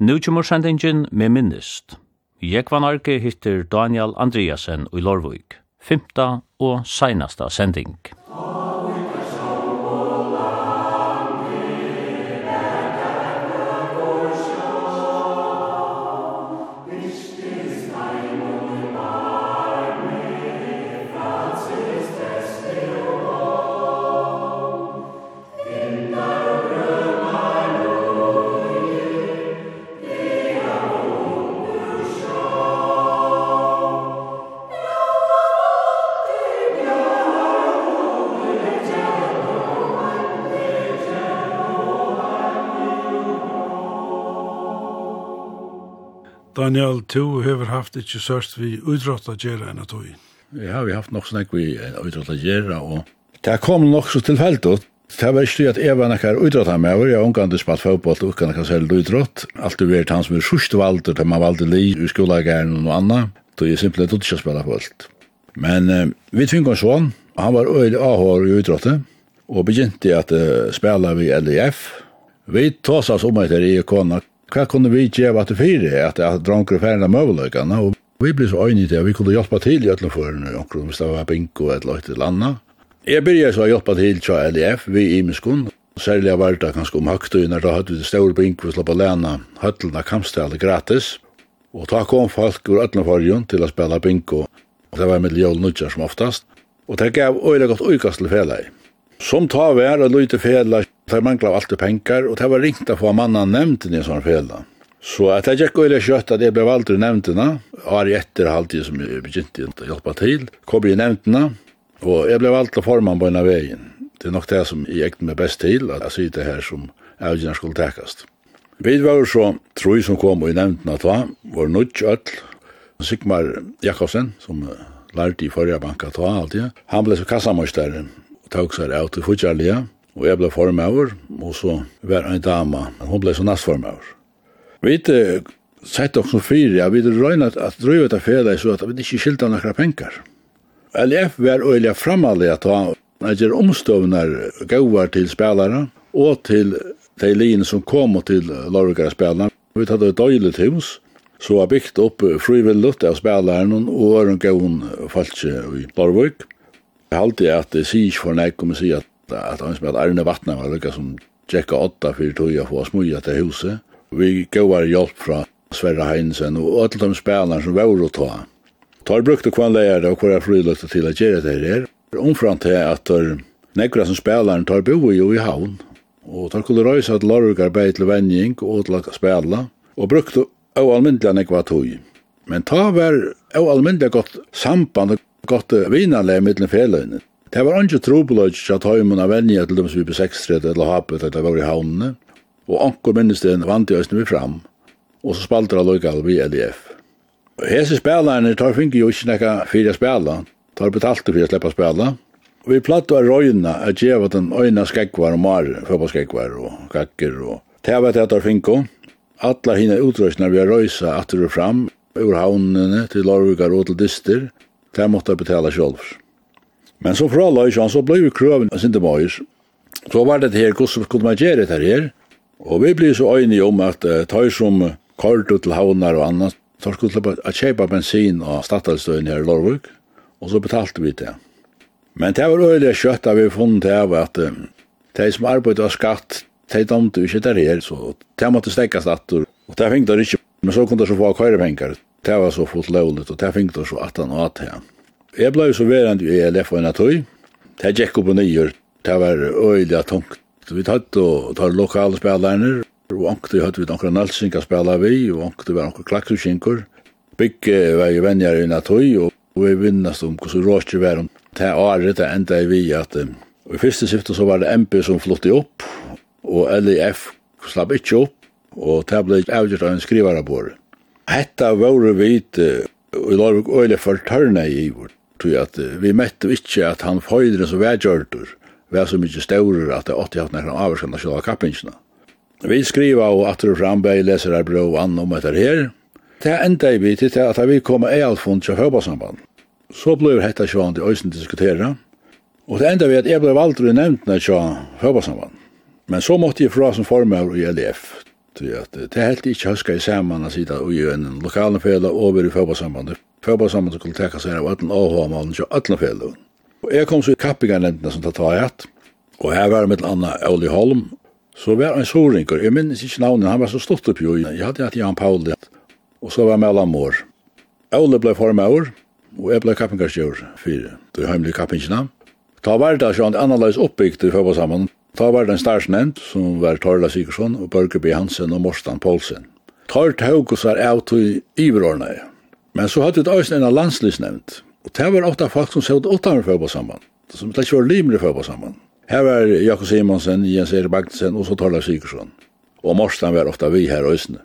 Nu kommer sendingin med minnest. Jeg var Arke hittir Daniel Andreasen i Lorvuk, Fymta og seinasta sending. Daniel, du har haft ikke sørst vi utrådta gjerne enn at du Ja, vi har haft nok snakk vi utrådta gjerne, og det kom nok så tilfeldig. Det var ikke at jeg var nekkar utrådta med over, jeg omgande spalt fotboll og kan nekkar selv utrådt. Alt du vet han som er sørst valder, til man valgte li, i skolagæren og noe anna, då jeg simpelthen tog ikke spela fotboll. Men uh, vi tvingade oss sånn, han var øyelig avhår i utrådta, og begynte at uh, spela vi LIF. Vi tås oss om etter i kona, hva kunne vi gjøre til fire, at jeg dronker ferdig av møveløkene, og vi ble så øyne til at vi kunne hjelpe til i alle førene, omkring hvis det var bingo eller et eller annet. Jeg begynte så å hjelpe til til LF, vi i Miskun, særlig var det kanskje om høgtøyene, da hadde vi det store bingo vi slapp å lene høttelen av kampstallet gratis, og da kom folk ur alle forrjun til å spille bingo, og det var med jøl nødja som oftast, og det gav øyne godt uykast til felet Som ta vær og lyte fela, der mangla alt pengar, og det var ringt å få manna nevnten i sånn fela. Så at jeg gikk og kjøtt at jeg ble valgt i nevntene, og jeg etter halvtid som jeg begynte å hjelpe til, kom i nevntene, og jeg ble valgt til formann på en av veien. Det er nok det som jeg gikk meg best til, at jeg sier det her som avgjørende skulle tekast. Vi var så troi som kom i nevntene at var, var nødt øll, Sigmar Jakobsen, som lærte i forrige banka ta alltid, han ble så kassamøystere tauksar av til futjarlia, og jeg ble formøver, og så var en dama, hun ble så nastformøver. Vi eh, sett oss noen fyra, ja, vi røyna at drøyva etter fela så at vi ikke skilta noen penger. LF var øyelig framallig at han gjør omstøvner gauvar til spillere og til de linjer som kom til lorgare spillere. Vi tatt et døylig hus, så har bygd opp frivillig av spillere og øren gaun falsk i Lorvøk. Jeg halte at det sier ikke for nek om å si at, at han som er Arne Vatna var lykka som tjekka åtta fyrir tog jeg få smuja til huset. Vi gavar hjelp fra Sverre Heinsen og alle de spelene som var å ta. Tar brukte kvann leir og hver frilukte til at gjøre det her. Omfram til at nekra som spelaren tar bo i jo i havn. Og tar kulle røysa at largar bei til venning og til at spela. Og brukte av almindelig nekva tog. Men ta var av almindelig godt samband godt vinanleg mittlen feløyne. Det var ikke trobeløy til at høymen av venja til dem som vi på 6-3 eller hapet det var i havnene, og anker minnesten vant i østene vi fram, og så spalte det lokal vi LDF. Hese spelerne tar finke jo ikke nekka fire spela, tar betalt fyrir å slippe spela, Vi platt var røyna at djeva den øyna skekvar og mar, fotballskekvar og kakker og tæva til at tar finke, Alla hina utrøysna vi har røysa atter og fram, ur havnene til Lorvikar og til Dyster, Det måtte jeg betale selv. Men så fra løs så ble vi krøven av sin demøys. Så var det her, hvordan kunne man gjøre det her? Og vi ble så øynige om at uh, tøy som kort til havner og annet, så skulle slippe å kjøpe bensin og stattelstøyen her i Lorvik, og så betalte vi det. Men det var øyelig kjøtt at vi funnet det av at uh, de som arbeidde av skatt, de domte ikke der her, så de måtte stekke etter, og det fengte det ikke. Men så kunne de så få køyrepenger. Det var så fullt lovligt, og det fikk det så at han at her. Jeg ble så verand i ELF og en av tøy. Det gikk opp og nyer. Det var øyelig og tungt. Vi tatt og tar lokale spillerne, og ångte hadde vi noen nalsinga spiller vi, og ångte var noen klaksusinkur. Bygge var jo venner i en av tøy, og vi vinnast om hvordan råkje var om. Det året det enda vi at Og i første skiftet så var det MP som flottet opp, og LIF slapp ikke opp, og det ble avgjort av en skrivarabord. Hetta våre vit og la vi øyla fortørna i ivor. tog at vi mette ikkje at han føydre som vi gjørtur var så mykje staurer at det åtti hatt nekran avvarskan av kappingsna. Vi skriva og at du fram bei leser her bro an om etter her. Det enda i vi til at vi kom ei alfond til høybasamband. Så blei hetta sjåan til òsne diskutera. Og det enda vi at jeg blei nevnt i nevntna til høybasamband. Men så måtte jeg fra som formar i LF til at det er helt ikke husker i sammen å sida ui en lokale fela og vi i fotballsambandet. Fotballsambandet skulle tenke seg av ötlen AH-malen til ötlen fela. Og jeg kom så i kappingarnevntene som ta var hatt, og her var mitt anna Oli Holm, så var en sorinker, jeg minnes ikke navnet, han var så stått opp jo, jeg hadde hatt Jan Pauli, og så var Mellan Mår. Oli ble formaur, og jeg ble kappingarstjør fyrir, det heimlige kappingina. Ta var det sånn annerledes oppbygd i fotballsambandet, Da var det en starsnevnt som var Torla Sigursson og Børge B. Hansen og Morstan Poulsen. Tor tåg var av til iverordnei. Men så hadde det også en landslivsnevnt. Og det var åtta folk som sødde åtta med fotbollssamman. Som det ikke var limer fotbollssamman. Her var Jakob Simonsen, Jens Erik Bagdsen og så Torla Sigursson. Og Morstan var ofta vi her også.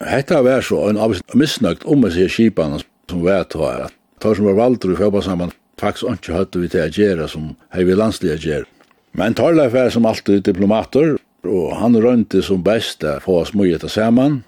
Hetta var så en av misnøgt om å se kipan som var at Tor som var valgt i fotbollssamman faktisk ikke hadde vi til å gjøre som hei vi landslige gjøre. Men Torleif er som alltid diplomater, og han rønte som best å få oss mye til sammen.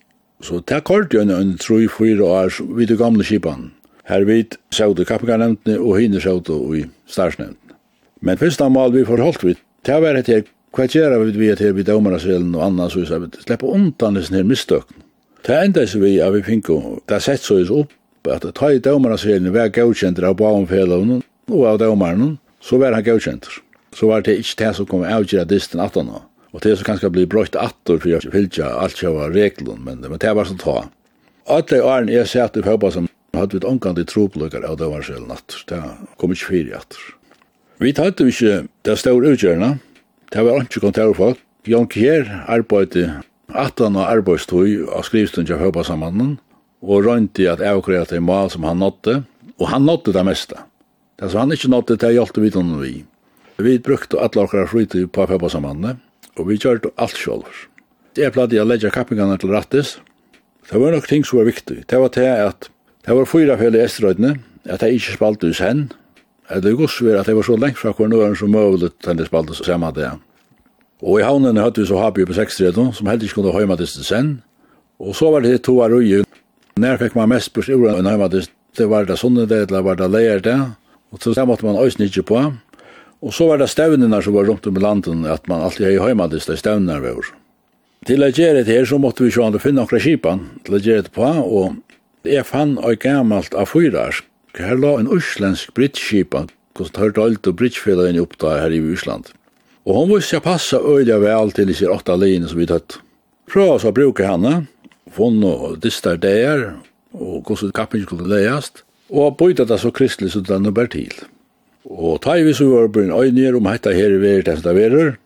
Så det er kort jo en tru fyra år vid det gamle kipan. Her vid sjøvde kappegarnevntene og hinne sjøvde i starsnevntene. Men først av mal vi forholdt vi, det er vært her hva gjør vi vi til vi dømeraselen og annars så vi slipper undan disse her mistøkken. Det enda så vi at vi finko, det sett så oss opp, at det tar i dømmerasjelen vi er gaukjenter av baumfellavnen og av dømeren, så er han gaukjenter så var det ikke det som kom avgjøre disten at han Og det som kanskje ble brøyt atter for jeg fylgja alt jeg var reglun, men, men det var sånn ta. Alle årene jeg sett i pøpa som hadde vi omgang til troplukkar av det var selv natt. Det kom ikke fire atter. Vi tatt jo ikke det store utgjørende. Det var ikke kontor folk. Jan Kjær arbeidde 18 og arbeidstøy av skrivstund til pøpa samannen, og røynti at jeg avkreia til mal som han nådde, og han nådde det meste. Det som han ikke nådde, det hjalp vi til vi. Vi brukte alle okra fritid på pappasammanne, og vi gjorde alt sjolver. Jeg plade å legge kappingene til rattis. Det var nok ting som var viktig. Det var til at det var fyra fel i estrøydene, at jeg ikke spalte i sen, Det det gos var at det var så lengt fra hver nøren som mulig til det spalte samme det. Og i havnene hadde vi så habi på 6-3, som heldig ikke kunne høyma til sen, og så var det to av røy, Når fikk man mest på sjøren og høyma til, det var det sånne det, eller var det leir det, og så måtte man øyne ikke på, Og så var det stevnene som var rundt om i landet, at man alltid er i heimadis, det er stevnene vi var. Til å gjøre det her, så måtte vi sjående finne noen kipan, til å gjøre det på, og jeg fann og gammalt av fyrarsk. Her la en uslensk brittskipan, hvordan tar det alt og brittfellene opp da her i Usland. Og hon visste jeg passa øyla vel til disse åtta linjer som vi tatt. Prøv oss å bruke henne, funn og distar der, og hvordan kappen skulle leiast, og bytta det så kristelig som den er til. Og ta i visu var bryr øynir om hetta her verir det som det.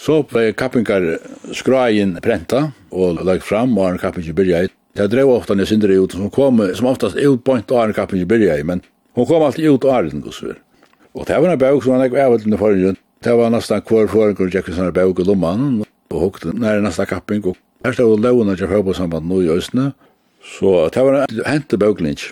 Så ble kappingar skraien prenta og lagt fram og en kappingar byrja i. Det drev ofta nes indre ut, som kom som oftast utbøynt av en kappingar byrja i, men hun kom alltid ut av den gusver. Og det var en bøk som han ikke var under forrige. Det var nesten hver forengur tjekk sånne bøk i lomman og hukte nær nesten kapping. Og her stod lovene til fotballsamband nå i Østene. Så det var en hente bøklinj.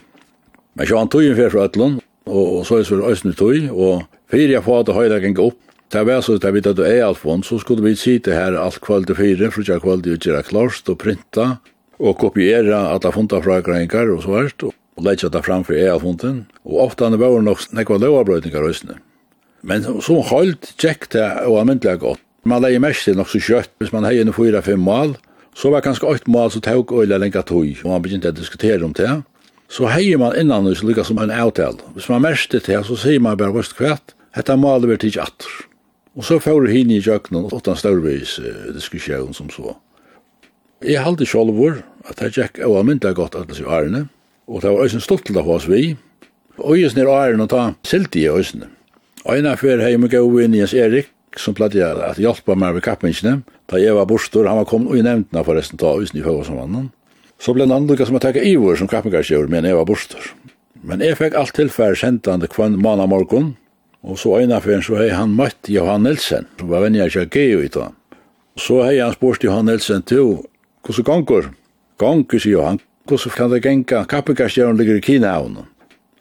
Men så han tog inn fyrir fra Øtlund, og, og så er det så østene tøy, og fire jeg får at høyre gikk opp, Det var så at vi tatt ei alfon, så skulle vi sitte her alt kvöld til fire, for jeg kvöld til å gjøre klarst og printa, og kopiera alle funta fra greinger og svart, og leitja det fram for ei alfonten, og ofte han var nok nekva lovabrøytingar røysene. Men så holdt tjekk det og amyndelig godt. Man leie mest til nok så kjøtt, hvis man heier enn fyra-fem mal, så var kanskje åtte mal så tåg øyla lenga tog, og man begynte å diskutere om det, så heier man innan oss lykka som en avtal. Hvis man det, til, så sier man bare vist kvett, hetta maler vi til atter. Og så får hin i jøknen, åttan størvis eh, diskusjon som så. Jeg halte sjolvor, at jeg tjekk av mynda godt det i ærene, og det var òsne stoltla hos vi, og òsne er ærene og ta silti i òsne. av fyr hei mig gau inn Jens Erik, som platt jeg at hjelpa meg ved kappminkene, da jeg var bostor, han var kommet og i nevntna forresten ta òsne i høyvasamvannen, Så ble en andre som jeg takk ivor som kappingarskjøver, men jeg var borster. Men jeg fikk alt tilfære sendende kvann mann av morgen, og så øyne for en så hei han møtt Johan Nilsen, som var vennig ikke gei i da. Så hei han spørst Johan Nilsen til, hvordan ganger? Ganger, sier Johan, hvordan kan det genga kappingarskjøven ligger i Kina av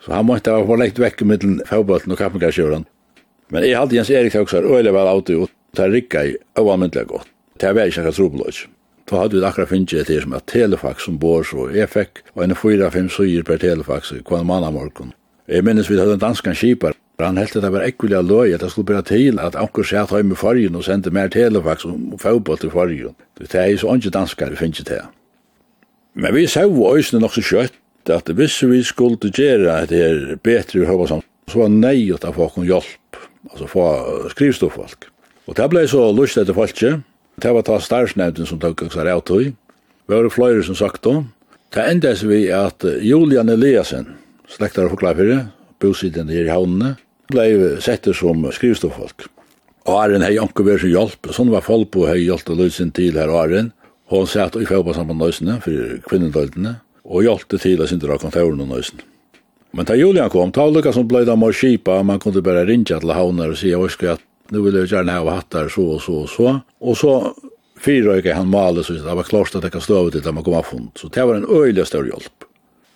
Så han måtte ha vært lekt vekk mittelen fagbalten og kappingarskjøren. Men jeg hadde Jens Erik Høgsar øyelig vel av og det rikket jeg overmyndelig godt. Det var ikke akkurat trobeløs. Då hade vi akkurat finnet det som et telefax som bor så. Jeg fikk en fyra, fem syr per telefax i kvann manna morgon. morgen. Jeg minnes vi hadde en danskan kipar. Han helt heldt det var ekkulig av løy at jeg skulle bare til at anker sett hjemme i fargen og sendte mer telefax og fotball til fargen. Det er så ikke danskar vi finnet det. Men vi sa så øysene nok så kjøtt at hvis vi skulle gjøre det er bedre i høyvasamt, så var nøyot av få om hjelp, altså få skrivstofffolk. Og det ble så lyst etter folket, Det var ta starsnevden som tok oss av tog. Vi var flere som sagt då. Det endes vi at Julian Eliasen, slektar og forklafere, bosiden i havnene, ble sett som skrivstoffolk. Og Arjen hei anker vær som hjelp, sånn var folk på hei hjelp og løsning til her Arjen. Og hun satt i fjøpa sammen nøysene for kvinnendøytene, og hjelpte til å sindra kontoren og nøysene. Men da Julian kom, ta lukka som blei da mor kipa, man kunne bare rinja til havner og sige, oi, skal jeg nu vill jag gärna ha hattar så och så och så. Och så fyrröjka han malet så det var klart att det kan stå ut till att man kom av fond. Så det var en öjlig större hjälp.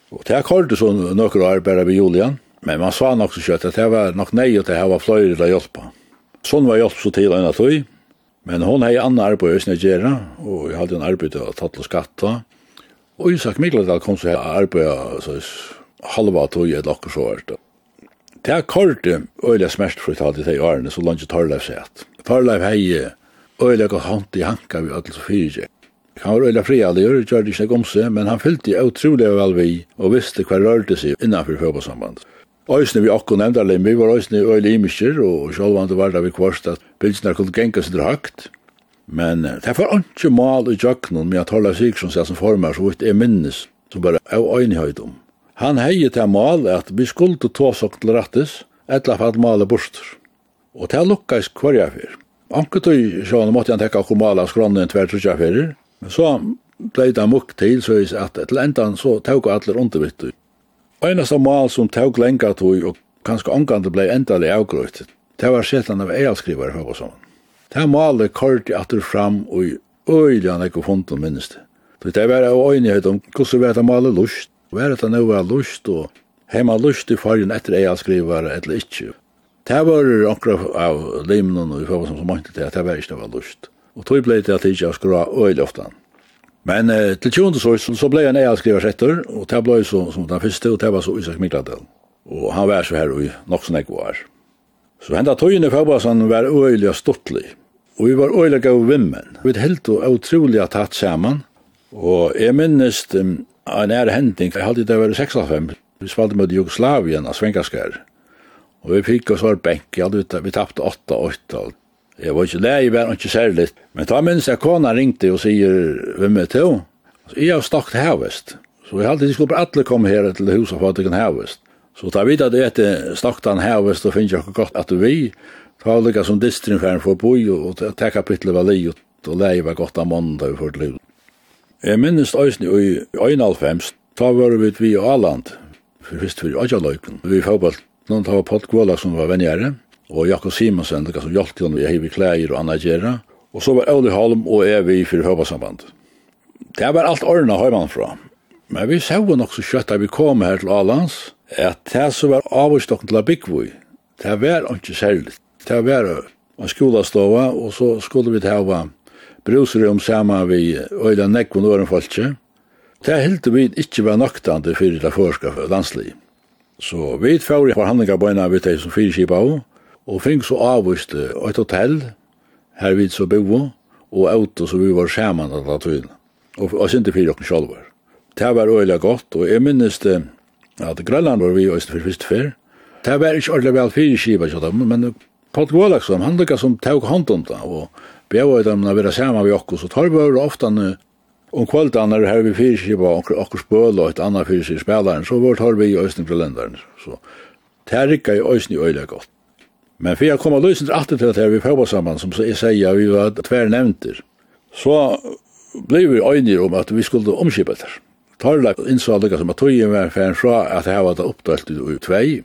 Och det har så några år bara vid Julian. Men man sa också så kött att det var nog nej att det här var flöjligt att hjälpa. Sån var hjälp så till en att vi. Men hon har ju annan arbete i Snedgera och jag hade en arbete att ta till skatta. Och Isak Mikladal kom så här arbete så halva tog jag dock så vart det. Det er kort øyla smert for å ta til de årene så langt Torleif sett. Torleif hei øyla gått hånd i hanka vi ødel så fyrir. Han var øyla fri alle gjør, gjør det ikke om seg, men han fyllte utrolig vel vi og visste hva rørte seg innanfor fotbollsamband. Øysene vi akkur nevnda leim, vi var øysene øyla imiskir, og sjálvand var det vi kvarst at bilsene kunne genga sin drakt. Men det var ikke mal i jøknon, men jeg Torleif Sigurdsson sier som formar, så vitt jeg minnes, som bare er øynihøydom. Han hei til mal at vi skulle ta sok til rattis, etla for at male borster. Og til lukkais kvarja fyr. Anke tøy sjåne måtte han tekka hvor mala skranne en tvert trutja fyrir. Så blei han mukk til, så is at til endan så tauka atler undervitt. Einasta mal som tauk lenga tøy og kanskje angande blei endalig avgrøyt, det var setan av eialskrivar høy og sånn. Det malet kort atur fram og i øylian ekko funden minnes det. Det var av øynighet om hvordan vi var malet lust, Og er det noe lust og heima lust i fargen etter jeg skriver eller ikke. Det var akkurat av limnen og i forhold som mente til at det var ikke noe lust. Og tog ble det at jeg ikke skra øyelig ofte. Men eh, til tjondes år så, så ble jeg nøye skriver setter, og det ble så, som den første, og det var så Isak Mikladel. Og han var så her i nok som jeg var. Så henda tøyene Fabasan var øyelig stortlig. Og vi var øyelig av vimmen. Vi var helt og utrolig tatt sammen. Og jeg minnes um, en ære hending, jeg hadde det vært 6,5. Vi spalte mot Jugoslavien av Svenkaskar. Og vi fikk oss var benk, jeg hadde ut, vi tappte 8-8. Jeg var ikke lei, jeg var ikke særlig. Men da minns jeg kona ringte og sier, hvem er til? Så jeg har stakt havest. Så jeg hadde de skulle alle komme her til huset for at jeg kan havest. Så ta vidt at jeg etter stakt han havest og finner ikke godt at du vi. Ta lykka som distrin for en forboi og ta kapitlet var li og lei var godt av mandag for til. Jeg minnes øyne i 91, da var vi vi i Åland, for først for Ajaløyken. Vi fotball, noen tar Pott Kvala som var venjere, og Jakob Simonsen, det som hjalp til vi jeg hiver klæger og annet gjerra, Og så var Ole Holm og jeg vi fyrir fotballsamband. Det var alt ordene høyman fra. Men vi så nok så kjøtt da vi kom her til Ålands, at det som var avvistdokken til Abikvoi, det var ikke særlig. Det var en skolastova, og så skulle vi til å brusrum saman vi øyla nekvun åren folkje. Det helt vi ikke var noktande fyrir det forska for landslig. Så vi fyrir forhandlinga bøyna vi teg som fyrir kipa av, og fink så avvist et hotell, her vi så bo, og auto så vi var saman at la tøyna. Og, og sindi fyrir okken sjolver. Det var øyla godt, og jeg minnes det at Grønland var vi øyst fyrir fyrst fyr. Det var ikkje ordelig vel fyrkipa, men Pott Gålaksson, han lukka som tåg hånd om det, og bjøy dem å være sammen med oss, så tar vi bare ofte om kvöldan när her vi fyrkir på och och og et ett annat fyrkir spelaren så vart har vi i östen på ländaren så tärka i östen i Øyla godt. men för jag kommer lösen att till att vi får sammen, som jeg sier, vi var tver nevnter, så ble vi eniga om at vi skulle omskipa det Tarla innså innsåg som at tog var färn fra att det här var oppdelt i tvei.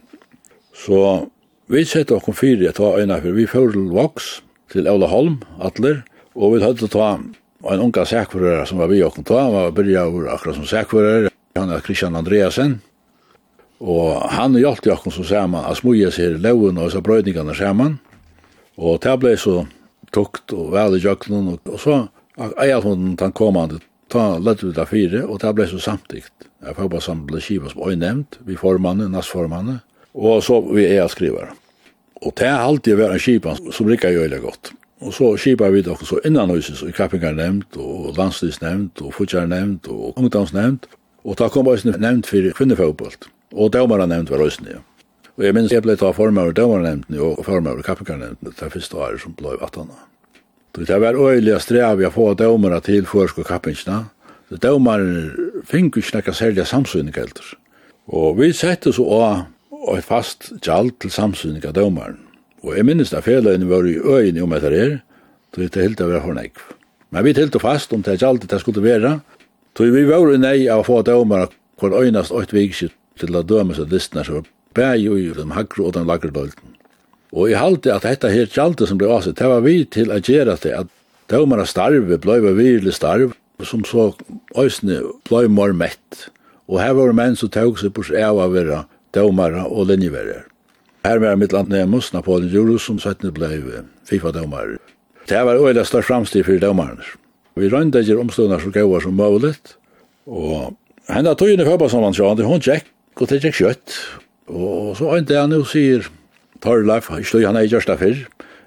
så vi sette oss fire fyra ta øyne, for vi får til voks til Ola Holm, Atler, og vi hadde ta en unga sækvurere som var vi åkken ta, han var byrja over akkurat som sækvurere, han er Christian Andreasen, og han hjalp åkken som saman, han smuja seg i leuen og så brøydningene saman, og det ble så tukt og vel i jøkkenen, og, og så eier hun den kommande, ta lett ut av fire, og det ble så samtidigt. Jeg får bare samle kiva som øynevnt, vi formannen, nastformannen, og så vi er skrivere. Og det er alltid å være en skipan som rikker jo veldig godt. Og så skipar vi dere så innan innanhuses, og Kappingar nevnt, og landslivs nevnt, og Futjar nevnt, og Ungdoms nevnt. Og da kom også nevnt for kvinnefotbollt. Og dømere nevnt var også ja. Og jeg minns jeg ble ta form av dømere nevnt, og form av Kappingar nevnt, det er første året som ble i vattana. Det var øyelig å streve å få dømere til forsk og Kappingarna. Dømere finner ikke noe særlig samsynning heldur. Og vi sette så av og et fast gjald til samsynning av dømaren. Og jeg minnes at felene var i øyne om etter er, så det helt av er hornegg. Men vi tilte fast om det gjaldet det skulle være, så vi var i nei av å få dømaren hvor øynast åt vikskitt til å døme seg listene så bæg i den hagre og den lagerdølten. Og jeg halte at dette her gjaldet som ble avsett, det var vi til å gjøre det, at dømaren starve blei virkelig starv, som så øysene blei mor mett. Og her var menn som tog seg på seg av å være dømare og linjeverger. Her var mitt land Nemus, Napoleon Jurus, som 17 ble FIFA-dømare. Det var øyla størst framstid for dømarene. Vi rønda ikke omstående så gøyere som mulig, og henne tog inn i fotballsammanskjøren, hun tjekk, og det tjekk kjøtt, og så øynte han jo sier, Torleif, jeg tog han i Gjørsta fyrr,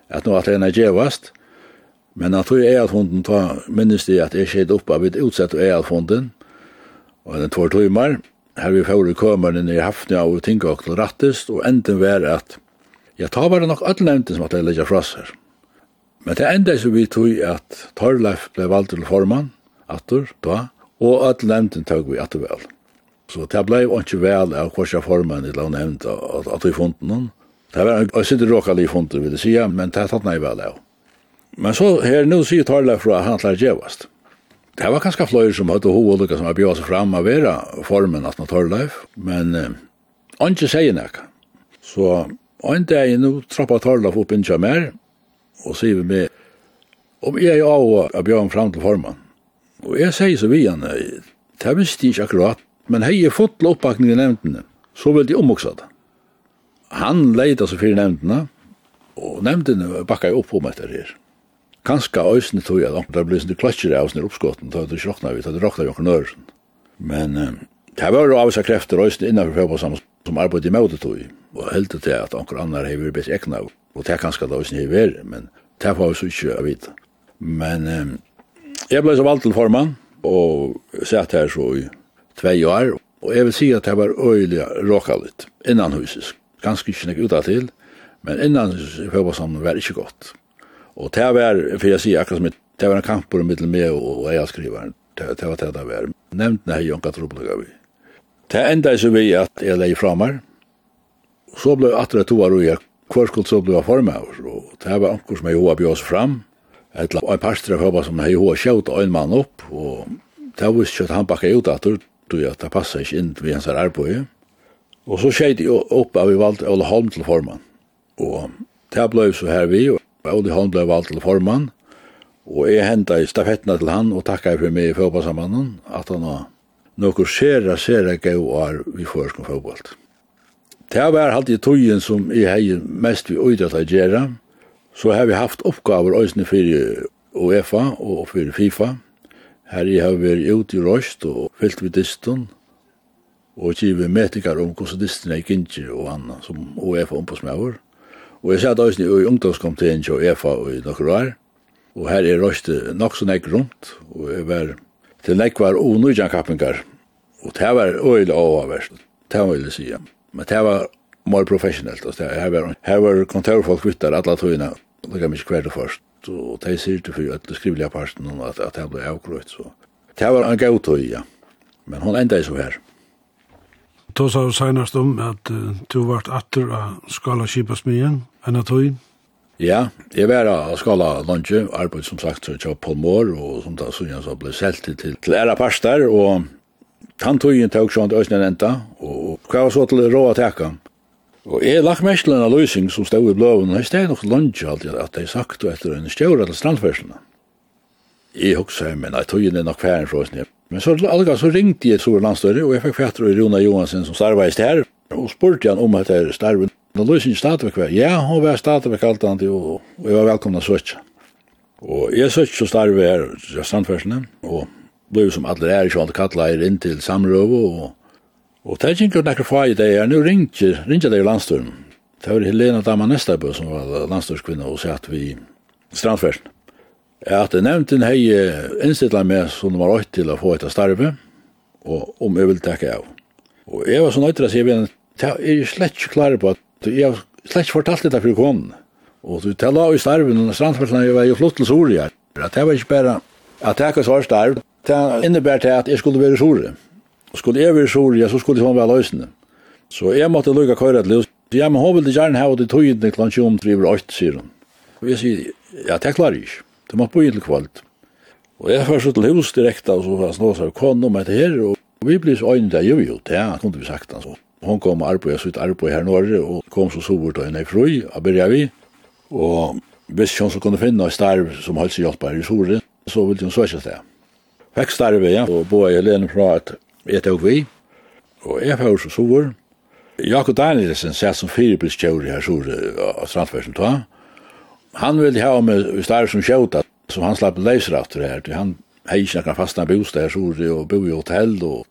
at nå at henne er djevast, men han tog er at hunden ta minnes det at jeg skjedde opp av et utsett og er at hunden, og den tog tog her vi får i kømerne i hafnia og tinga og til rattest, og enden var at, ja, tar bare nok alle nevnte som at jeg legger fra seg. Men det enda så vi tog at Torleif ble valgt til formann, atur, da, og alle nevnte tog vi atur vel. Så det ble jo ikke vel av hva formann i la nevnte at vi funnet noen. Det var en sitte råkali funnet, vil jeg si, men det tatt nei vel av. Men så her, nå sier Torleif fra at han klarer djevast. Det var kanskje fløyer som hadde hov som hadde bjøret seg fram av vera formen at man tar liv, men ikke sier nekka. Så en dag jeg nå trappa tar liv opp innkja mer, og sier vi med, om jeg er av å bjøret fram til formen. Og jeg sier så vi han, det visste jeg ikke akkurat, men hei jeg fått oppbakning i nevntene, så vil de omvoksa det. Han leida seg fyrir nevntene, og nevntene bakka jeg opp om etter her. Kanska øysene tog jeg da, det ble sånne av sånne oppskotten, da det råkna vi, da det råkna vi. Men eh, det var jo avisa krefter øysene innanfor fjobbåsamme som arbeidde i møte tog, og heldur til at anker annar hevur best ekna, og det kanska da øysene hever, men det var jo så ikke å vite. Men eg jeg ble så valgt til formann, og sett her så i tvei år, og jeg vil si at det var øyelig råkalit, innan huset, ganske ikke nek uta til, men innan huset fjobbåsamme var ikke godt. Og det var, for jeg sier akkurat som det var en kamp på middel med og, jeg skriver, det, det var det det var. Nevnt har jeg ikke troblega vi. Det enda er så vi at jeg leie fra meg, så ble jeg atre to år og jeg hver skuld så ble jeg for meg, og det var anker som jeg hoa bjøs fram, et la en pastor av hva som jeg hoa sjøt en mann opp, og det var ikke at han bakka ut at det passet ikke inn vi hans arbeid. Og så skjedde jeg opp av vi valgte Ole Holm til formann, og det ble så her vi, og Ole Holm ble valgt til formann, og jeg hentet i stafettene til han og takket for meg i fotballsamannen, at han har noe sere, sere gøy år i førsken fotball. Det var alltid togjen som jeg heier mest vi utrettet å gjøre, så har vi haft oppgaver øyne for UEFA og for FIFA. Her jeg har vært ute i røst og fyllt vi distan, og givet metikar om hvordan distan er ikke og annet som UEFA ombudsmøver. Og jeg satt også i ungdomskomiteen til EFA i noen år, og her er røyste nok så nek rundt, og jeg var til nek var unøyjan kappingar, og det var øyla oververst, det var øyla sige, men det var more professionelt, og her var, her var kontorfolk vittar alla tøyna, det gav mykje kvært først, og de sier til fyrir at det skrivelige parten, at, at det ble avgrøyt, så det var en gautøy, ja, men hon enda i så her. Då sa du senast om at uh, du vart atter av skala kipasmien, enn at du? Ja, jeg var av skala lunge, arbeid som sagt så jeg på Mår, og som da sånn så ble selt til, til æra parster, og han tog inn til sånn til Øsne Renta, og hva var så til råa teka. Og jeg lagt mest til en løsning som stod i bløven, og jeg steg nok lunge alltid at jeg sagt etter en stjøra til strandferslene. Jeg husker, men jeg tog inn nok færen fra Øsne, Men så alga så ringte jeg Stora Landstøyre, og jeg fikk fatter og Rona Johansen som starveist her, og spurte han om at det er starven. Da løs ikke staten kvar. Ja, hun var Statevek alt annet, og, og jeg var velkomna søtja. Og jeg søtja så starve her, strandførsene, og ble som alle er ikke vant kattla her inn til Samrøve, og, og det er ikke nekker fag i det her, nu ringte, ringte det i Landstøyren. Det var Helena Dama Nestabø som var landstøyrskvinna og satt vi strandførsene at nevnten hei innstilla med som var åkt til å få etter starve, og om jeg vil takke av. Og jeg var så nøyt nøytra, sier vi, jeg er slett ikke klar på at jeg har slett ikke fortalt dette for konen. Og du tala i starven, og strandfellene jeg var jo flott til Soria, at det var ikke bare at jeg ikke var starv, det innebær til at jeg skulle være Soria. Og skulle jeg være Soria, så skulle jeg få være løsende. Så jeg måtte lukka køyre til løs. Ja, men hun ville gjerne ha det tøyden klant 23 over 8, sier hun. Og jeg sier, ja, det klarer jeg ikke. Det måtte bo i til kvalt. Og jeg først til hus direkte, og så var jeg snart, så kom om etter her, og vi ble så øyne der, jo jo, det kunne vi sagt, altså. Hon kom og arbeid, sitt arbeid her norre, og kom så sovert og henne i fru, og begynte vi. Og hvis hun så kunne finne en starv som holdt seg hjelp her i sore, så ville hun søke det. Fikk starve, ja, og bo i alene fra at jeg tok vi, og jeg fikk så sovert. Jakob Danielsen satt som firebilskjører her sore av Strandfersen, han ville ha med stær som skjóta, så han slapp leysra aftur her, til han hei ikke noen fastna bostad her, sori, og bo i hotell, og...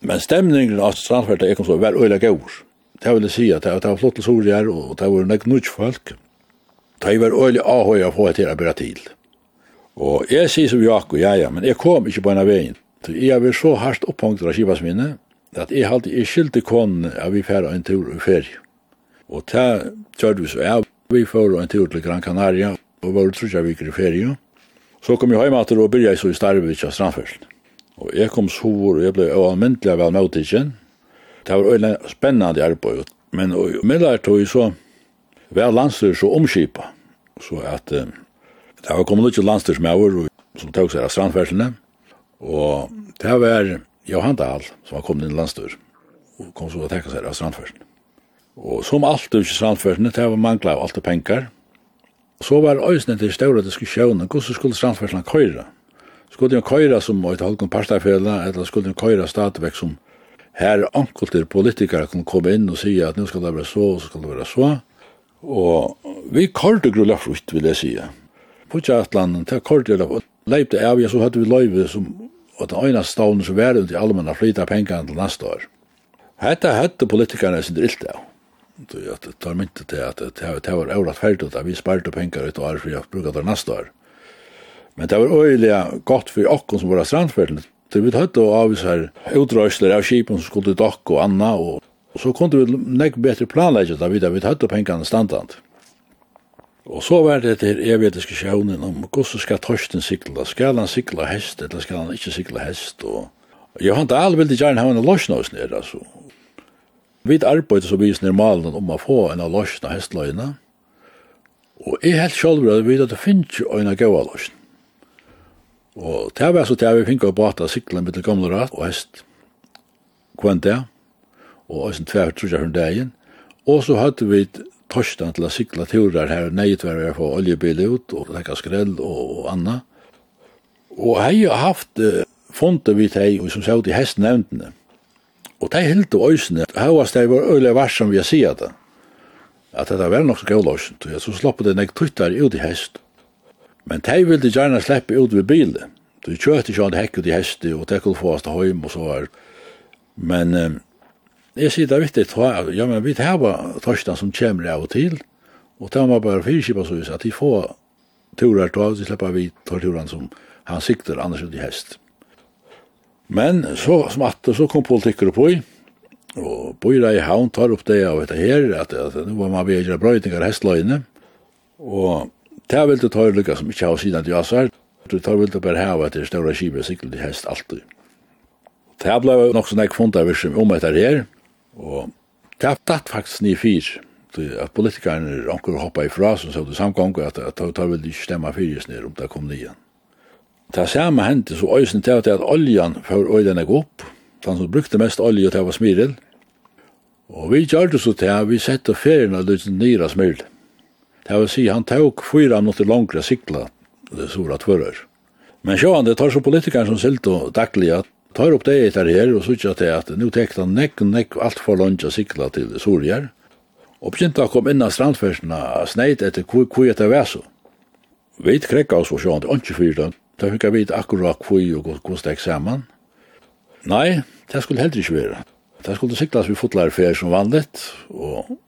Men stemningen av strandfærta ekon så vær øyla gaur. Det vil jeg si at det var flott til sori her, og det var nek nudj folk. Det var øyla ahoy av hoi til a bera til. Og jeg sier som Jakob, ja, ja, men jeg kom ikke på en av veien. Så jeg var så hardt opphangt av kivas minne, at jeg halte i skyldte konen av vi færa en tur i ferie. Og det tjørde vi så av, Vi får en tur til Gran Canaria og var trutja viker i ferie. Så kom jeg hjemme at og byrja så i Starvik av Strandførst. Og jeg kom sår og jeg ble avmyndelig vel med utidgen. Det var øyne spennende arbeid. Men og middag tog så var landstyr så omskipa. Så at eh, det var kommet ikke landstyr som jeg var som tog seg av Strandførstene. Og det var Johan Dahl som var kommet inn landstyr og kom så og tekket seg av Strandførst. Og som alt ikke strandførsene, det var manglet av alt det penger. Så var øyne til større diskusjonen, hvordan skulle strandførsene køyre? Skulle de køyre som et halvkong parstafjellet, eller skulle de køyre stadigvæk som her ankelter politikere kunne komme inn og si at nå skal det være så, og så skal det være så. Og vi kørte grulla frukt, vil jeg si. Putja atlanden, det kørte grulla Leip det av, ja, så hadde vi løyve som, og den øyne stavnen som var rundt i allmenn har flyttet pengene til neste år. Hette hette politikerne sin drilt av. Det att det tar mycket til att det var orat ferdig att vi sparte penger ut år for för att det neste år. Men det var øyelig gott för oss som våra strandferdig. Det vi hade og av så här utrösler av kipen som skulle dock och anna och så kunde vi näck bättre planlägga det vidare. Vi hade pengene standant. Og så var det til evige diskusjonen om hvordan skal torsten sikla, skal han sikla hest, eller skal han ikke sikla hest, og Johan Dahl ville gjerne ha en løsnås nere, altså. Vi arbeidde så vis nir malen om å få en av løsna hestløyene, og jeg helt selv at vi at det finnes jo en av gaua løsna. Og det var så det vi finnes å bata siklen til gamle rat og hest. Kvann det, og eisen tver trusja hun dagen, og så hadde vi torsdagen til å sikla turer her, nei var vi få oljebil ut, og lekka skrell og, og anna. Og hei har haft uh, fondet vi teg, som sagt i hestnevntene, Og det og øysene, høyast det var øyla varsom vi har sier det, at det var nok så gøy løysen, og så slapp det nek tuttar ut i hest. Men de ville gjerne slippe ut ved bilen, du kjørte ikke han hekk ut i hest, og det kunne få oss til høym og så var. Men eh, jeg sier det er viktig, ja, men vi tar bare torsdagen som kommer av og til, og det var bare fyrkipa så at de får turer, til de slipper vi tar turen som han sikter annars ut i hest. Men så smatte, så kom politikker på, og Bøyra i havn tar opp det av dette her, at, at nå var man ved å gjøre brøytingar hestløyene, og det vil det ta lykka som ikke har siden til Jasar, du tar vil det bare hava til større kibet sikkert til hest alltid. Det ble nok sånn jeg funnet av om etter her, og det datt faktisk ni fyr, at politikerne anker hoppa ifra, som så det samgång, at det tar vil ikke stemma ned om det kom nian. Det samme hendte så øysen til at oljan før øyden er opp. Den som brukte mest olje til var smyril. Og vi gjør det så til at vi setter ferien av litt nyra smiril. Det vil si han tok fyra minutter langere sikla det sora tvører. Men sjåan, det tar så politikeren som silt og dagliga, tar opp det etter her og sykja til at nu tek han nekk og nekk alt for langere sikla til sorger. Og begynte å komme inn av strandfersene sneit etter hvor hvor etter væso. Vi krekka oss for sjåan, det er ikke fyrt Da fikk jeg vite akkurat hvor og hvordan det gikk sammen. Nei, det skulle heller ikke være. Det skulle siklas vi fotlar fotlærefer som vanligt, og...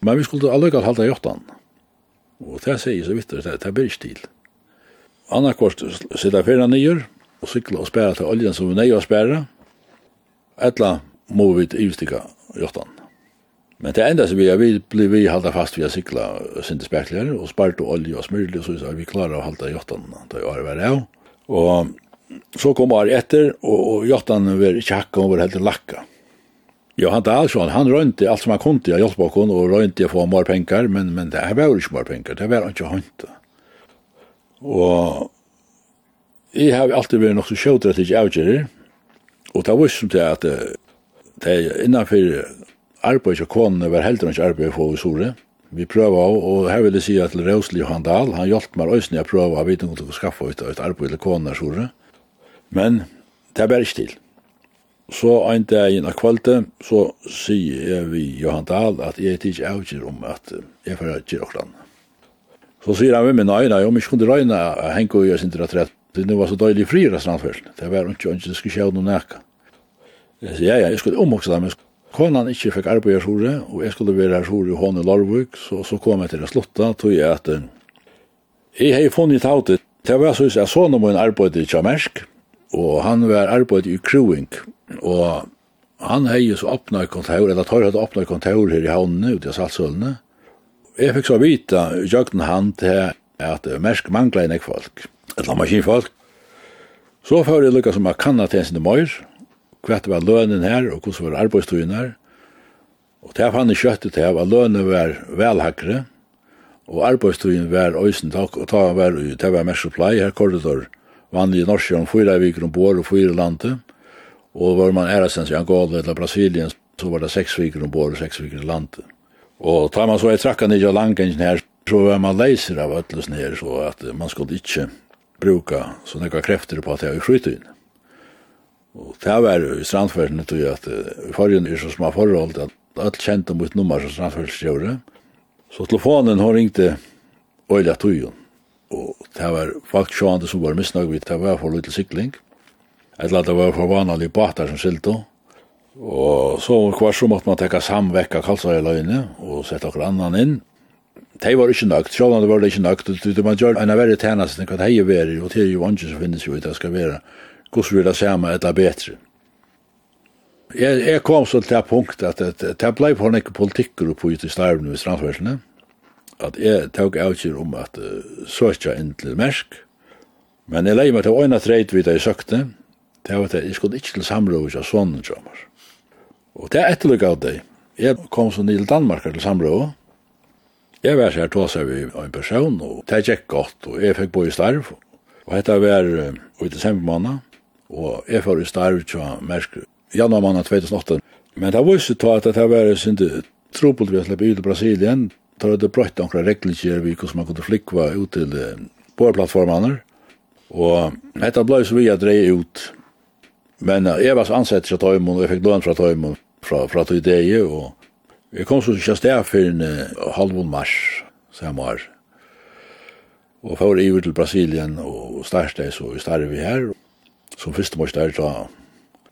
men vi skulle alløkalt halda jottan. Og det sier så vidt, det, det blir ikke til. Annarkvart sitter fyrir nyer, og sykla og spæra til oljen som vi nøy å spæra, etla må vi ivstika jottan. Men det enda som vi er, vi blir vi halda fast vi har sikla sinte spekler, og spart og olje og smyrlig, så er vi klara å halda jottan, da er vi av. Og så kom Ari etter, og jottan var ikke hakka, og var helt lakka. Ja, han tar så han rönte allt som han kunde jag hjälpa og och rönte få mer penger, men men det här var ju inte mer penger, det var inte hånd. Och jag har alltid vært något så sjukt att jag avgör og det var som det at det innanför arbeid og konene var heldur ikke arbeid for i Sore. Vi prøver av, og her vil jeg si at Røsli Johan Dahl, han hjalp meg øyne jeg prøver å vite om å skaffe ut et arbeid til konene i Sore. Men det er bare ikke til. Så en dag inn av kvalitet, så sier jeg vi Johan Dahl at jeg ikke avgjør om at jeg får gjøre okran. Så sier han med min øyne, om jeg ikke kunne røyne å henge og gjøre sin til retrett, det var så døylig fri i restaurantfølgen, det var ikke ønske, det skulle skje noe nækka. Jeg sier, ja, ja, jeg skulle omvokse det, men Konan ikkje fikk arbeid i hore, og jeg skulle være i hore i Håne Larvik, så, så kom jeg til å slutta, tog jeg at jeg har funnet ut Det var så jeg så noe min arbeid i Kjamersk, og han var arbeid i Kruing, og han hei så åpna kontor, eller tar hadde åpna kontor her i havnene, ute i Saltsølene. Jeg fikk så vita, jøgten han til at Mersk mangla enn folk, eller maskinfolk. Så får jeg lukka som jeg kanna til en sinne møyr, hva det var lønnen her, og hvordan var arbeidstøyen her. Og det fann jeg kjøttet til at lønnen var velhakkere, og arbeidstøyen var øysen takk, og ta var det var mest Supply, her korridor, vanlig i Norsk, om fyra viker ombord og fyra landet, og var man ærestens i Angola eller Brasilien, så var det seks viker ombord og seks viker i landet. Og tar man så i trakka i langengen her, så var man leiser av ötlesen her, så at man skulle ikke bruka sånne krefter på at jeg er i frytøyene. Og det var jo i strandførsene tog at i forrige er så små forhold at alt kjente mot nummer som strandførsgjøret. Så telefonen har ringte Øyla Tøyen. Og det var faktisk sjående som var misnøy vidt det var for lite sikling. Et eller annet var for vanlige bater som skilte. Og så var så måtte man tekka samvekka kalsareløyene og sette okkur annan inn. De var ikke nøgt, selv om det var ikke nøgt. var gjør en av verre tjenestene hva de er verre, og det er jo ikke som finnes jo i det skal være hvordan vi det samme eller bedre. Jeg, jeg kom så til det punkt at det ble på en ikke politikker oppe ut i starven i strandførsene, at jeg tok avgjør om at uh, så ikke inn til mersk, men jeg leier meg til å øyne treit vidt jeg søkte, det var at jeg skulle ikke til samråd av sånne drømmer. Og det er etterløk av det. Jeg kom så til Danmark til samråd, Jeg var så her tås av en person, og det gikk godt, og jeg fikk bo i starv. Og dette var uh, i desember måned, og jeg får i starv til Mersk januar måned 2008. Men det var jo så at det var sin trobult vi har släppt ut i Brasilien. Tar det brøtt noen regler vi hvordan man kunne flikva ut til bårplattformene. Og dette ble så vi har dreie ut. Men jeg var så ansett til Tøymon, og jeg fikk lån fra Tøymon fra, fra Tøydeie, og jeg kom så ikke sted for en halvån mars, samme år. Og for iver til Brasilien, og største så i starve her, som første mors der da.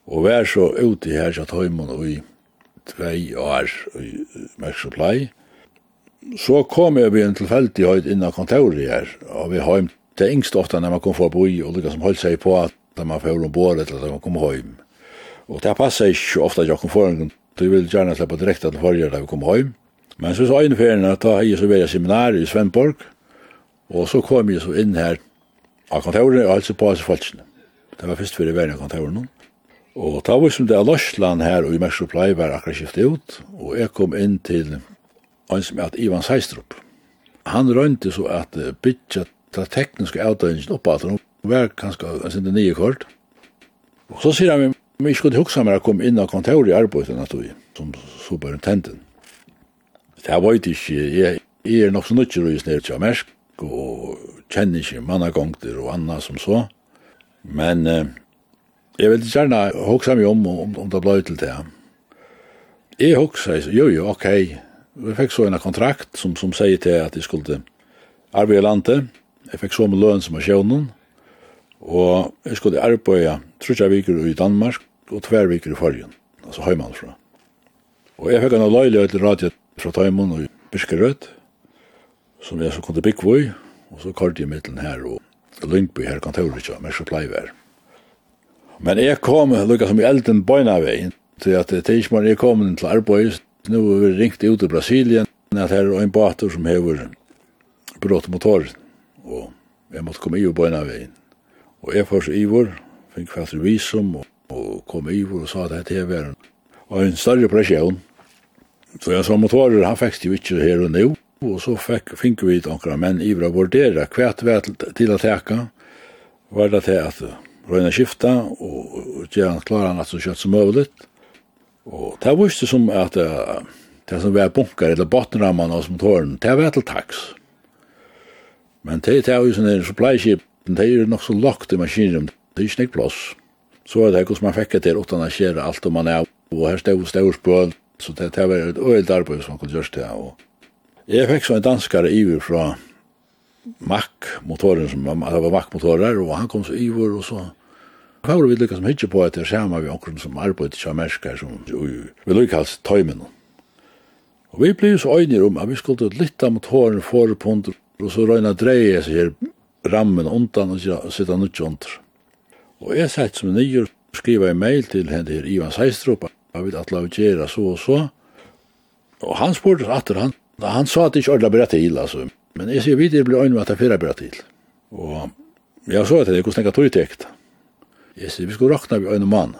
Og vær så ute her til Tøymon og i tvei år i Merk Supply. Så kom jeg ved en tilfeldig høyt innan kontoret her, og vi har det engst ofte når man kom for å bo i, og lykka som holdt seg på at da man får om båret eller da man kom hjem. Og det passer ikke ofte at jeg kom foran, så jeg ville gjerne slippe direkte til forrige da vi kom hjem. Men så sa innførende at da jeg så ved jeg seminariet i Svendborg, og så kom jeg så inn her av kontoret og altså på oss falskene. Det var først for i verden kontoren. Og da var som det er Lorsland her, og i Mersk Supply var akkurat skiftet ut, og jeg kom inn til en som heter Ivan Seistrup. Han rønte så at bytja ta tekniske avdøyningen opp at han var kanskje en sinne nye kort. Og så sier han, men jeg skulle huksa meg å komme inn av kontoret i arbeidet nattog, som superintendent. Det var ikke, jeg, jeg er nok så nødt til å gjøre sned til Mersk, og kjenner ikke mannagongter og anna som så. Men eh, jeg vil gjerne hoksa meg om, om, om det blei til det. Jeg hoksa, jo jo, ok, vi fikk så en kontrakt som, som sier til at jeg skulle arbeide i landet. Jeg fikk så med løn som er sjøvnen, og jeg skulle arbeide trutja viker i Danmark og tver viker i Forgen, altså heimanfra. Og jeg fikk en løylig til radio fra Tøymon og Birkerød, som jeg så kunne bygge i, og så kort jeg mittelen her og Lyngby her kontoret ikke, men så pleier vi Men jeg kom, lukket som i elden bøyna veien, til at tidsmann jeg kom til arbeid, nå har vi ringt ut til Brasilien, at her er en bater som hever brått motor, og jeg måtte komme i og bøyna veien. Og jeg først ivor, fikk fatt visum, og, og kom ivor og sa at dette og en større presjon. Så jeg sa motorer, han fikk jo ikke her og nå, Og så fikk, fikk vi noen menn i å vurdere hva vi var til å teka. Var det til at røyna skifta og gjøre han klar han at så kjøtt som mulig. Og det var ikke som at det som var bunker eller bottenramman og som tåren, det var til taks. Men det er jo sånn en supply-skip, det er jo nok så lagt i maskinen, det er ikke nek plass. Så er det hvordan man fikk det til utan å skjere alt om man er, og her stod stod spøl, så det var et øyelt arbeid som man kunne gjøre det, og Jeg fikk så en danskare iver fra Mack-motoren, som det var Mack-motorer, og han kom så iver, og så var vi lykka som hitje på at det samme vi omkring som arbeidde til Amerika, som vi lykka hans tøymen. Og vi ble så øyner om at vi skulle lytta motoren for på under, og så røyna dreie seg her rammen undan og sitta nutt under. Og jeg sett som nyer skriva en mail til henne her Ivan Seistrup, at vil atla vi gjerra så og så, og han spurte atter han, Da han sa at det ikke ordentlig bare til, altså. Men jeg sier videre ble øynene at det fyrer bare til. Og jeg så at det ikke snakket tøytekt. Jeg sier, vi skulle rakna vi øynene mann.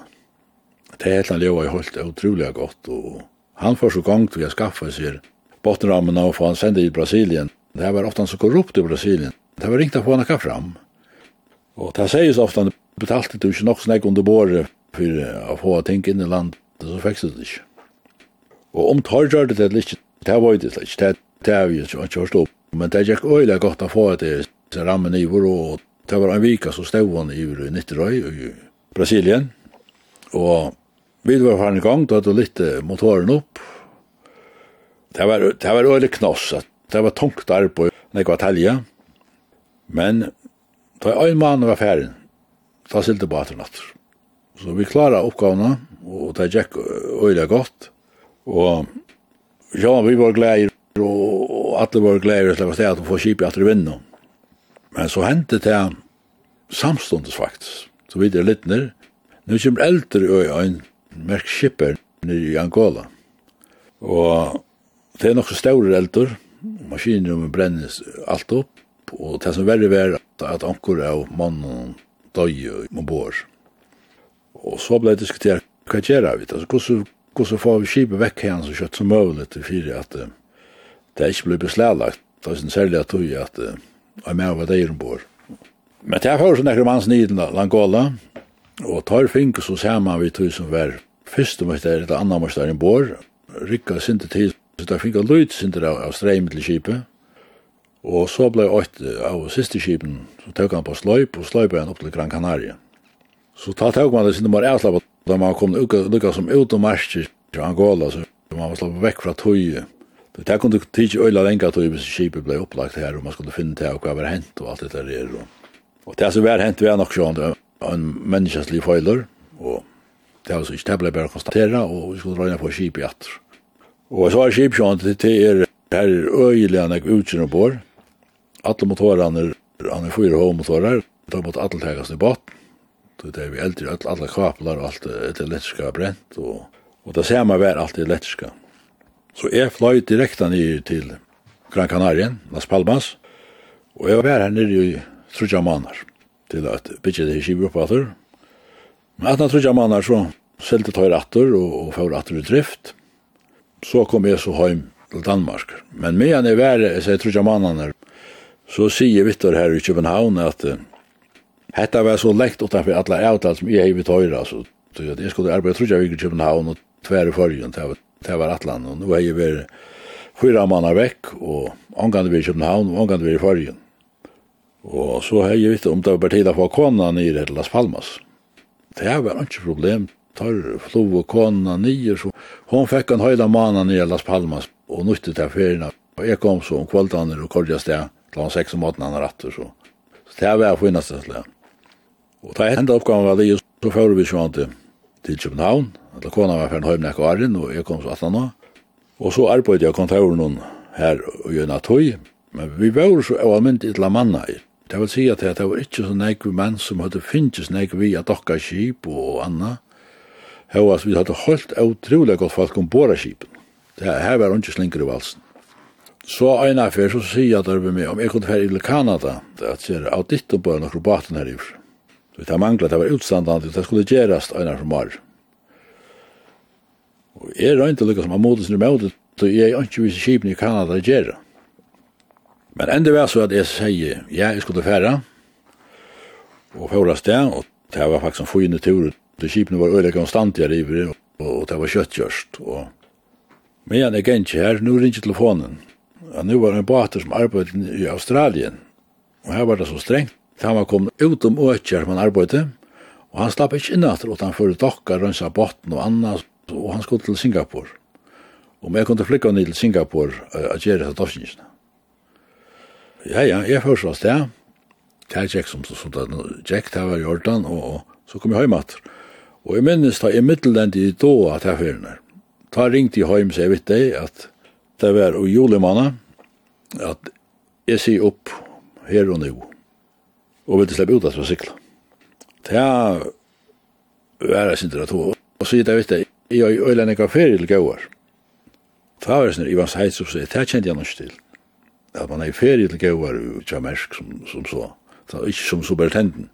Det er helt eller leva i holdt, er utrolig godt. Og han får så gang til å skaffe seg bottenrammen av, for han sendte i Brasilien. Det var ofte han så korrupt i Brasilien. Det var ringt av henne hva fram. Og det sies ofte, han betalte du ikke nok snakk under båret for å få ting inn i land. Så fikk det ikke. Og om tar gjør det det ikke, Det var det slik, det, det er jo ikke kjørst opp. Men det gikk øyelig godt å få det til rammen i vår, og det var en vika så stod han i vår i Nitterøy i Brasilien. Og vi var her en gang, da hadde litt motoren opp. Det var, det var øyelig knoss, det var tungt arbeid, når jeg var talje. Men da en mann var ferdig, da silte bater natt. Så vi klara oppgavene, og det gikk øyelig godt. Og Ja, vi var glade og alle var glade til at jeg få skipet etter vinner. Men så hendte det samståndes faktisk. Så vidt er litt ned. Nå kommer eldre øya en merk skipper nere i Angola. Og det er nok så større eldre. Maskinrummet brennes alt opp. Og det som verre var at anker av mannen døg og bor. Og så ble det diskutert hva gjør vi? Altså, hvordan hvordan så får vi skipet vekk igjen så kjøtt som mulig til fire at uh, det ikke blir beslaglagt. Det er særlig at du at uh, jeg er med over det ombord. Men det er først nekker manns niden Langola, og tar fink så ser man vi tog som var første møster eller andre møster ombord, rykka sinte tid så der fink lyd sinte av, av streim til skipet, og så ble ått av siste skipen, så tøk han på sløyp, og sløyp han opp til Gran Canaria. Så ta tøk man det sinte bare avslappet Da man kom lukka som ut og marskir til Angola, så man var slappet vekk fra tøye. Det kunne tidsi øyla lenga tøye hvis skipet blei opplagt her, og man skulle finne til hva var hent og alt det der. Og det som var hent var nok sånn, en menneskeslig feiler, og det var så ikke, det blei bare konstatera, og vi skulle røyna på skip i atter. Og så var skip sånn, det er her øyla nek utsyn og bor, alle motorene, han er fyra hovmotorer, de mot alle tegast i bot, Så det er vi eldre, alle, alle kaplar, alt det elektriska brent, og, og det samme var alt det elektriska. Så jeg fløy direkte ned til Gran Canaria, Las Palmas, og jeg var her nede i Trudja Manar, til at bygge det her skivur opp atter. Men etter Trudja Manar så selte tøyre atter og, og får atter i drift. Så kom jeg så hjem til Danmark. Men medan jeg var, jeg sier Trudja Manar, så sier Vittor her i København at uh, Hetta var så lengt utanfor alla avtal som jeg vidt høyre, altså. Så jeg skulle arbeide trutja vikker i København og tverre forrige, det var atlan, og nå er jeg vært fyra mannar vekk, og omgande vi i København, og omgande vi i fyrjen. Og så har jeg vitt om det var bare tid å få kona nere til Las Palmas. Det var ikke problem, tar flo og kona nere, så hon fikk en høyla mana nere til Las Palmas, og nytte til ferien. Og jeg kom så om kvaldaner og kordja sted, klant 6 om 8 han rattur, så. Så det var finnast det Og da enda oppgaven var det, så fører vi sånn til, til København, eller kona var ferdig høymen ekko arren, og jeg kom så atlan nå. Og så arbeidde jeg kontoren her og gjønna tøy, men vi var så avmynd i la manna i. Det vil si at det var ikke så nekve menn som hadde finnes nekve vi at dokka skip og anna. Hva, vi hadde holdt utrolig godt folk om båra skipen. Det her var ikke slinker i valsen. Så en affær så sier jeg der med om jeg kunne fære i Kanada, at jeg av ditt og bare noen baten her i Så Det manglet, det var utstandande, det skulle gjerast einar for mar. Og jeg røynte lukka som modet sin møte, så jeg er ikke vise kipen i Kanada gjerra. Men enda var så at jeg sier, ja, jeg skulle færa, og færa sted, og det var faktisk en fyrne tur, det kipen var øyelig konstant konstantia river, og det var kjøttkjørst, og men jeg er ikke her, nu ringer telefonen, og nu var det en bater som arbeidde i Australien, og her var det så strengt, Da han var kommet ut om åkjer man arbeidde, og han slapp ikke inn etter, han for dokka, rønsa botten og anna, og han skulle til Singapore. Og jeg kunne flikka ned til Singapore uh, og gjøre dette dofsingisene. Ja, ja, jeg først var sted, det er Jack som sånn, Jack, det var Jordan, og, og så kom jeg hjem etter. Og jeg minnes da, i middelend i då at jeg fyrir nær. Ta ringte jeg hjem, så jeg vet det, at det var jo julemanna, at jeg sier opp her og nå og ville slippe ut at vi sykla. Det var jeg sinter at hun. Og så gitt jeg vet det, jeg har øyla ikke ferie til gauar. Det var sånn Ivan Seitz og sier, det kjente jeg nok til. At man er i ferie til gauar i Tjamersk som, som så. Det er ikke som superintenden.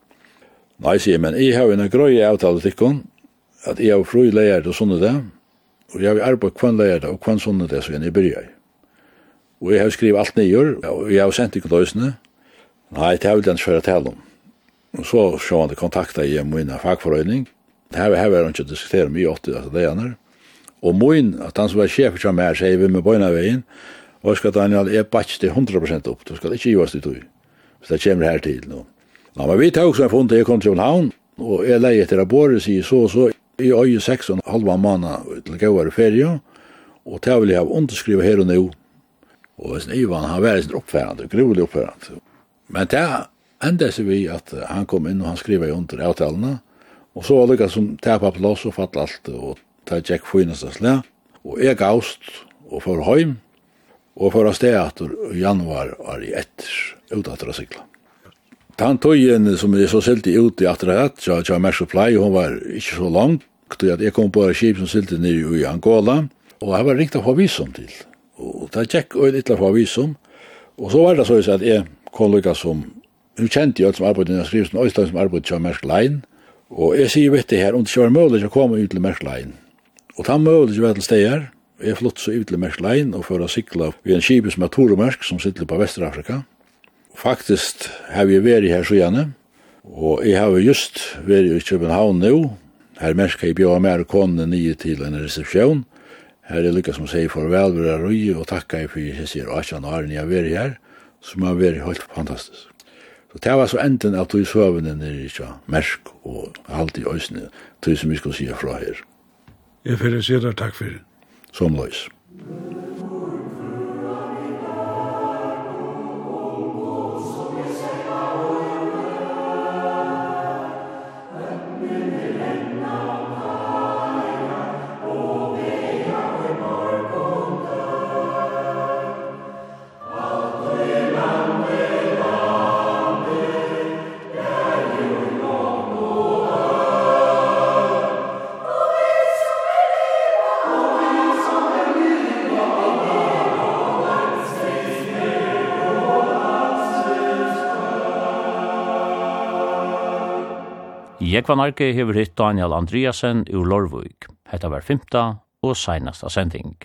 Nei, sier men jeg har en grøy avtale til ikon, at jeg har fru leier til sånne det, og jeg har arbeid kvann leier og kvann sånne det, så jeg bryr jeg. Og jeg har skrivet alt nye, og jeg har sendt ikke løsene, Nei, det er vel den svære tale om. Og så så han det kontakta i min fagforøyning. Det her var han ikke diskutert mye åtte, av det ene. Og min, at han som var sjef som er, sier vi med bøyna veien, og skal Daniel, jeg batch det 100% opp, du skal ikke gi oss det tog, hvis det kommer her til nå. Nå, men vi tar også en fond, jeg kom til København, og jeg leier etter å Båre, sier så og så, i øye seks og en halva måned til gøyere ferie, og det vil jeg ha underskrivet her og nå. Og hvis Ivan, han var sin oppfærende, grulig oppfærende. Men det enda seg vi at han kom inn og han skriva i under avtalene, og så var det som tæpa plass og fatt alt, og ta tjekk finnes det slag, og jeg gavst og for heim, og for å sted etter januar var i etter, ut etter å sikla. Den tøyen som jeg så silti ut i etter et, så jeg mer supply, hun var ikke så langt, at jeg kom på en skip som silti nere i Angola, og jeg var ringt av visum til, og det tjekk og litt av visum, og så var det så at jeg kollega som nu kjente jeg som arbeidde i skrivelsen, og i som arbeidde til Mersk Lein, og jeg sier vitt det her, om det ikke var mulig å komme ut til Mersk Lein. Og da mulig ikke var til steder, jeg flott så ut til Mersk Lein, og for å sikla ved en kibis med Toremersk, som sitter på Vesterafrika. Faktisk har vi vært her så gjerne, og jeg har just vært i København nå, her Mersk har jeg bjør med konene nye til en resepsjon, Her er lykka som sier farvel, vi er røy, og takka jeg for jeg sier 18 år når jeg har vært her som har vært helt fantastisk. Så det var så enden at du søvende nere i tja, mersk og alt i øsne, det som vi skal si fra her. Jeg får si deg takk for det. Som løys. Thank Ekva Narki hefur hitt Daniel Andreasen ur Lorvuk. Hetta var fymta og seinasta sending.